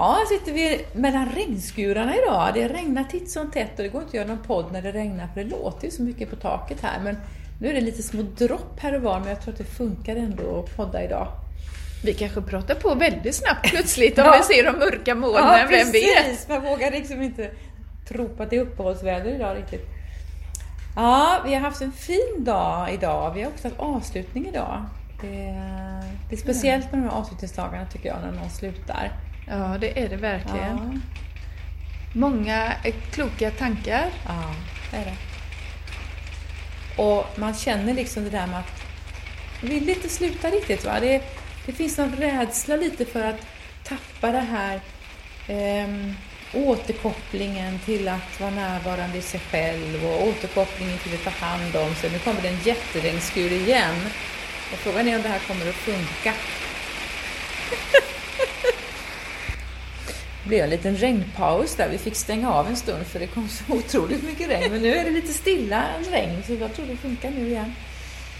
Ja, sitter vi mellan regnskurarna idag. Det regnar titt som tätt och det går inte att göra någon podd när det regnar för det låter ju så mycket på taket här. Men nu är det lite små dropp här och var men jag tror att det funkar ändå att podda idag. Vi kanske pratar på väldigt snabbt plötsligt om vi ser de mörka molnen, Ja, vem vet? precis. Man vågar liksom inte tro på att det är uppehållsväder idag riktigt. Ja, vi har haft en fin dag idag. Vi har också haft avslutning idag. Det är, det är speciellt med de här avslutningsdagarna tycker jag, när någon slutar. Ja, det är det verkligen. Ja, Många eh, kloka tankar. ja det är det. Och man känner liksom det där med att vill inte sluta riktigt. Va? Det, det finns någon rädsla lite för att tappa det här ehm, återkopplingen till att vara närvarande i sig själv och återkopplingen till att ta hand om sig. Nu kommer det en jätteregnskur igen. Och frågan är om det här kommer att funka. Blev en liten regnpaus där. Vi fick stänga av en stund för det kom så otroligt mycket regn. Men nu är det lite stilla regn så jag tror det funkar nu igen.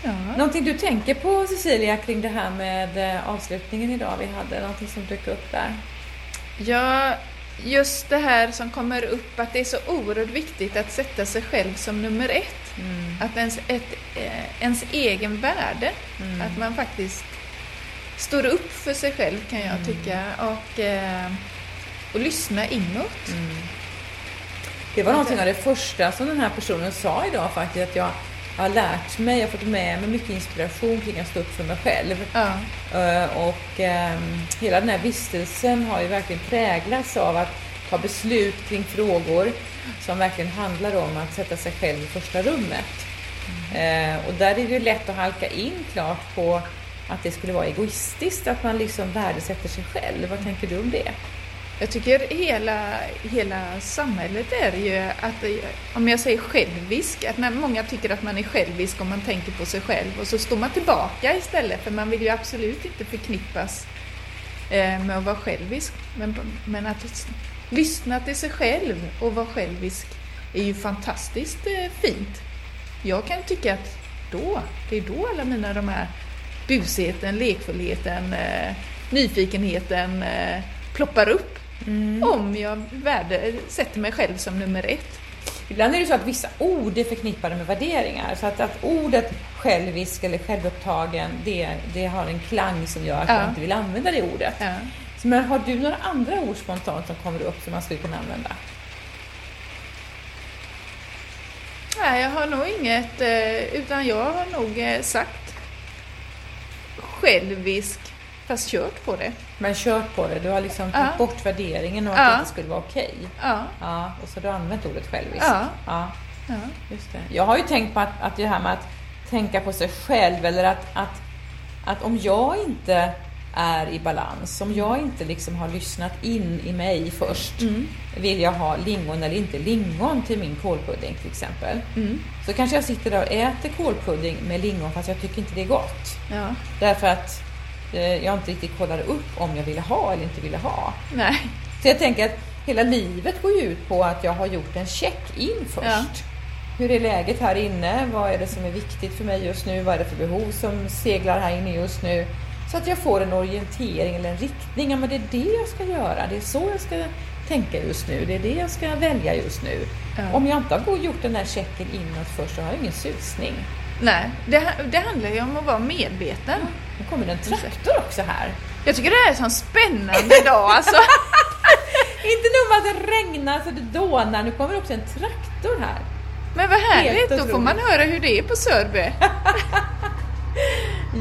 Ja. Någonting du tänker på Cecilia kring det här med eh, avslutningen idag vi hade? Någonting som dök upp där? ja, just det här som kommer upp att det är så oerhört viktigt att sätta sig själv som nummer ett. Att ens, ett, eh, ens egen värde, att man faktiskt står upp för sig själv kan jag tycka och, eh, och lyssna inåt. Det var någonting av det första som den här personen sa idag faktiskt. Att jag har lärt mig, jag har fått med mig mycket inspiration kring att stå upp för mig själv. Ja. Eh, Och ehm, hela den här vistelsen har ju verkligen präglats av att ta beslut kring frågor som verkligen handlar om att sätta sig själv i första rummet. Eh, Och där är det ju lätt att halka in klart på att det skulle vara egoistiskt, att man liksom värdesätter sig själv. Vad tänker du om det? Jag tycker hela, hela samhället är ju att, om jag säger självisk, att man, många tycker att man är självisk om man tänker på sig själv och så står man tillbaka istället för man vill ju absolut inte förknippas eh, med att vara självisk. Men, men att lyssna till sig själv och vara självisk är ju fantastiskt eh, fint. Jag kan tycka att då, det är då alla mina de här busigheten, lekfullheten, eh, nyfikenheten eh, ploppar upp. Om jag värde, sätter mig själv som nummer ett. Ibland är det så att vissa ord är förknippade med värderingar. Så att, att ordet självisk eller självupptagen, det, det har en klang som gör att Ja. jag inte vill använda det ordet. Ja. Så, Men har du några andra ord spontant som kommer upp som man skulle kunna använda? Nej, jag har nog inget, eh, utan jag har nog eh, sagt självisk, fast kört på det. Men kört på det, du har liksom tagit Ja. bort värderingen och att Ja. det inte skulle vara okej. Ja, Ja, och så har du använt ordet självisk. Ja. ja. Just det. Jag har ju tänkt på att, att det här med att tänka på sig själv eller att, att, att om jag inte är i balans, om jag inte liksom har lyssnat in i mig först, Mm. vill jag ha lingon eller inte lingon till min kålpudding till exempel. Mm. Så kanske jag sitter där och äter kålpudding med lingon fast jag tycker inte det är gott. ja. Därför att jag inte riktigt kollade upp om jag ville ha eller inte ville ha. Nej. Så jag tänker att hela livet går ju ut på att jag har gjort en check-in först. Ja. Hur är läget här inne? Vad är det som är viktigt för mig just nu? Vad är det för behov som seglar här inne just nu? Så att jag får en orientering eller en riktning. Ja, men det är det jag ska göra. Det är så jag ska tänka just nu. Det är det jag ska välja just nu. Ja. Om jag inte har gjort den där checken inåt först så har jag ingen susning. Nej, det, det handlar ju om att vara medveten. Nu kommer det en traktor också här. Jag tycker det här är en sån spännande dag alltså. Inte nog med att det regnar så det dånar, nu kommer det också en traktor här. Men vad härligt, då får man höra hur det är på Sörby.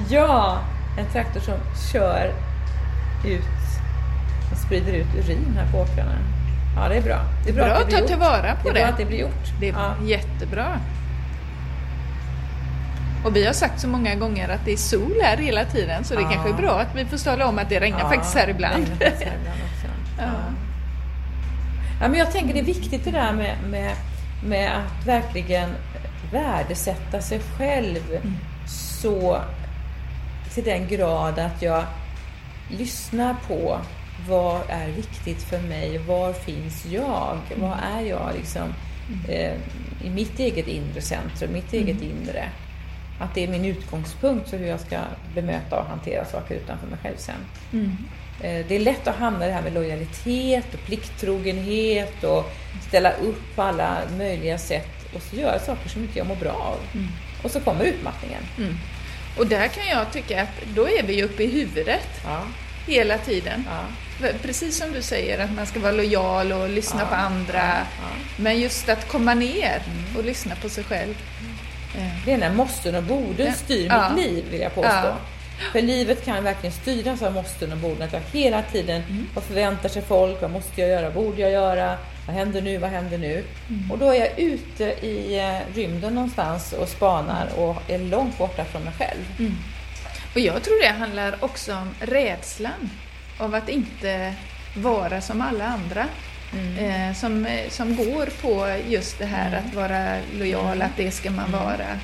Ja, en traktor som kör ut och sprider ut urin här på åkrarna. Ja, det är bra. Det är bra, Bra att att det ta tillvara Det på är det. bra att det blir gjort. Det är ja. jättebra. Och vi har sagt så många gånger att det är sol här hela tiden så det Ja. kanske är bra att vi får tala om att det regnar Ja, faktiskt här ibland. faktiskt här ibland också. Ja. Men jag tänker det är viktigt det där med, med, med att verkligen värdesätta sig själv Mm. så till den grad att jag lyssnar på vad är viktigt för mig? Var finns jag? Vad är jag liksom eh, i mitt eget inre centrum, mitt eget inre? Att det är min utgångspunkt för hur jag ska bemöta och hantera saker utanför mig själv sen. Mm. Eh, det är lätt att hamna i det här med lojalitet och plikttrogenhet och ställa upp på alla möjliga sätt och så göra saker som inte jag mår bra av. Mm. Och så kommer utmattningen. Och där kan jag tycka att då är vi uppe i huvudet Ja, hela tiden. ja, Precis som du säger att man ska vara lojal och lyssna Ja, på andra. Men just att komma ner och lyssna på sig själv. Eh, Det är när måsten och borden styr Ja. mitt liv, vill jag påstå. Ja. För livet kan verkligen styras av måsten och borden. Att jag hela tiden, Mm. vad förväntar sig folk? Vad måste jag göra? Borde jag göra? Vad händer nu? Vad händer nu? Mm. Och då är jag ute i eh, rymden någonstans och spanar och är långt borta från mig själv. Mm. Och jag tror det handlar också om rädslan av att inte vara som alla andra. Eh, som, eh, som går på just det här att vara lojal, att det ska man vara.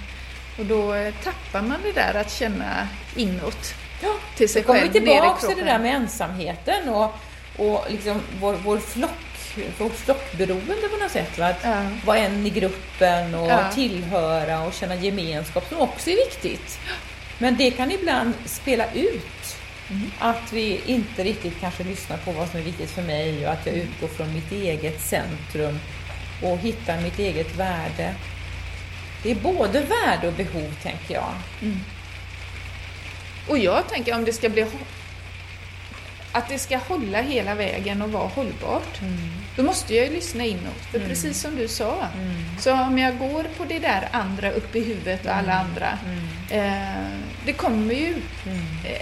Och då eh, tappar man det där att känna inåt Ja, till sig Då kommer vi själv, tillbaka till det där med ensamheten och, och liksom vår, vår flock, vårt flockberoende på något sätt. Va? Att Ja. vara en i gruppen och Ja. tillhöra och känna gemenskap som också är viktigt. Men det kan ibland spela ut Mm. att vi inte riktigt kanske lyssnar på vad som är viktigt för mig och att jag utgår från mitt eget centrum och hittar mitt eget värde. Det är både värde och behov, tänker jag. Mm. Och jag tänker om det ska bli att det ska hålla hela vägen och vara hållbart. Då måste jag ju lyssna inåt. För precis som du sa, så om jag går på det där andra upp i huvudet och alla andra. Eh, det kommer ju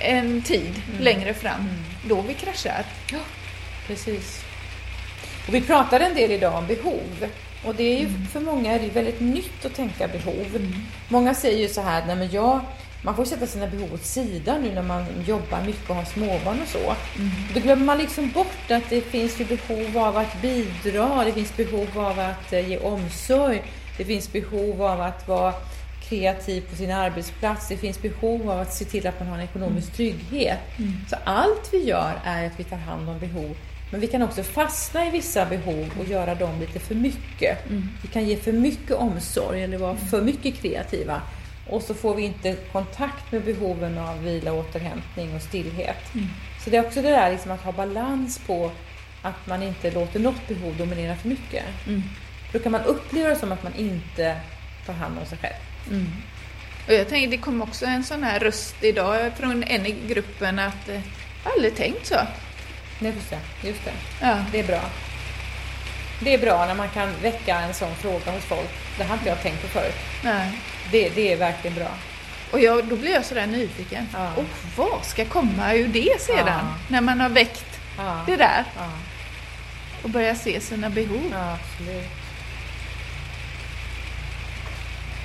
en tid längre fram då vi kraschar. Ja, precis. Och vi pratade en del idag om behov. Och det är ju för många är det väldigt nytt att tänka behov. Många säger ju så här, nej men jag, man får sätta sina behov åt sidan nu när man jobbar mycket och har småbarn och så. Då glömmer man liksom bort att det finns ju behov av att bidra, det finns behov av att eh, ge omsorg, det finns behov av att vara kreativ på sin arbetsplats, det finns behov av att se till att man har en ekonomisk trygghet. Så allt vi gör är att vi tar hand om behov. Men vi kan också fastna i vissa behov och göra dem lite för mycket. Vi kan ge för mycket omsorg eller vara för mycket kreativa. Och så får vi inte kontakt med behoven av vila, återhämtning och stillhet. Så det är också det där liksom att ha balans på att man inte låter något behov dominera för mycket. Då kan man uppleva det som att man inte tar hand om sig själv. Och jag tänker, det kom också en sån här röst idag från en i gruppen att eh, jag har aldrig tänkt så. Nej, Just det, just det. Ja. Det är bra. Det är bra när man kan väcka en sån fråga hos folk. Det har inte jag tänkt på förut. Nej. Det, det är verkligen bra. Och jag, då blir jag sådär nyfiken. Ja. Och vad ska komma ur det sedan? Ja. När man har väckt Ja, det där och börjar se sina behov. absolut.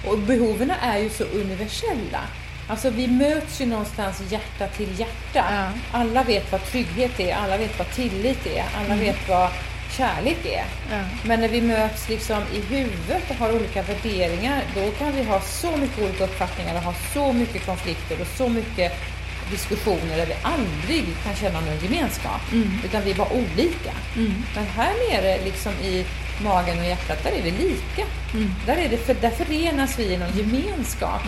Och behoven är ju så universella. Alltså vi möts ju någonstans hjärta till hjärta. Alla vet vad trygghet är, alla vet vad tillit är, alla vet vad kärlek är. Ja. Men när vi möts liksom i huvudet och har olika värderingar, då kan vi ha så mycket olika uppfattningar och ha så mycket konflikter och så mycket diskussioner där vi aldrig kan känna någon gemenskap. Utan vi är bara olika. Men här nere liksom i magen och hjärtat, där är vi lika. Där, är det för, där förenas vi i någon gemenskap.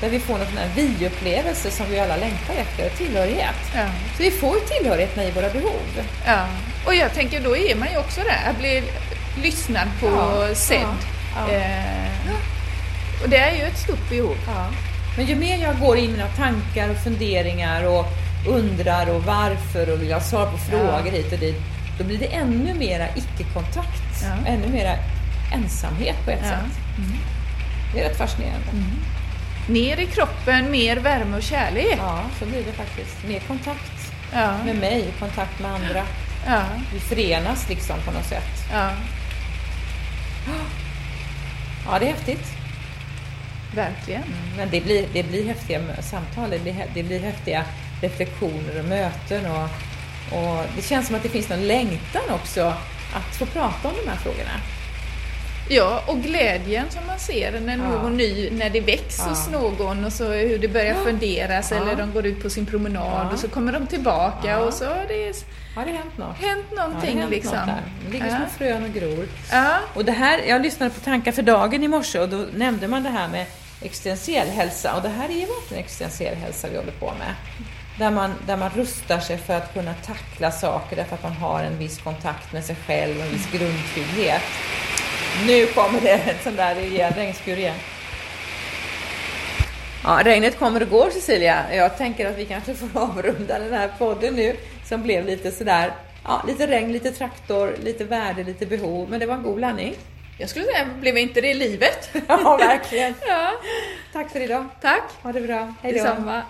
Där vi får någon sån här vi-upplevelse som vi alla längtar efter, tillhörighet. Ja. Så vi får tillhörighet i våra behov. Ja. Och jag tänker, då är man ju också där, att bli lyssnad på, Ja, sedd. ja, ja. Eh, och det är ju ett stort behov. Men ju mer jag går in i mina tankar och funderingar och undrar och varför och vill ha svar på frågor hit och dit, då blir det ännu mera icke-kontakt. Ännu mera ensamhet på ett sätt. Det är rätt fascinerande. Ner i kroppen, mer värme och kärlek. Ja, så blir det faktiskt. Mer kontakt med mig, kontakt med andra. Ja. Vi förenas liksom på något sätt. ja. Ja, det är häftigt. Verkligen. Men det blir, det blir häftiga samtal, det blir, det blir häftiga reflektioner och möten. Och, och det känns som att det finns någon längtan också att få prata om de här frågorna. Ja, och glädjen som man ser när Ja. någon ny, när det väcks Ja. hos någon och så hur det börjar funderas Ja. eller de går ut på sin promenad Ja. och så kommer de tillbaka Ja. och så har det Har det hänt något? hänt Ja, det någonting hänt liksom. något där. Det ligger ja. små frön och gror. Ja. Och det här, jag lyssnade på Tankar för dagen i morse och då nämnde man det här med existentiell hälsa. Och det här är verkligen existentiell hälsa vi håller på med. där man, där man rustar sig för att kunna tackla saker därför att man har en viss kontakt med sig själv och en viss grundtrygghet. Nu kommer det en sån där igen, regnskur igen. Ja, regnet kommer och går Cecilia. Jag tänker att vi kanske får avrunda den här podden nu som blev lite sådär, ja, lite regn, lite traktor, lite värde, lite behov. Men det var en god blandning. Jag skulle säga, blev inte det livet? Ja, verkligen. ja. Tack för idag. Tack. Ha det bra. Hej då. Detsamma.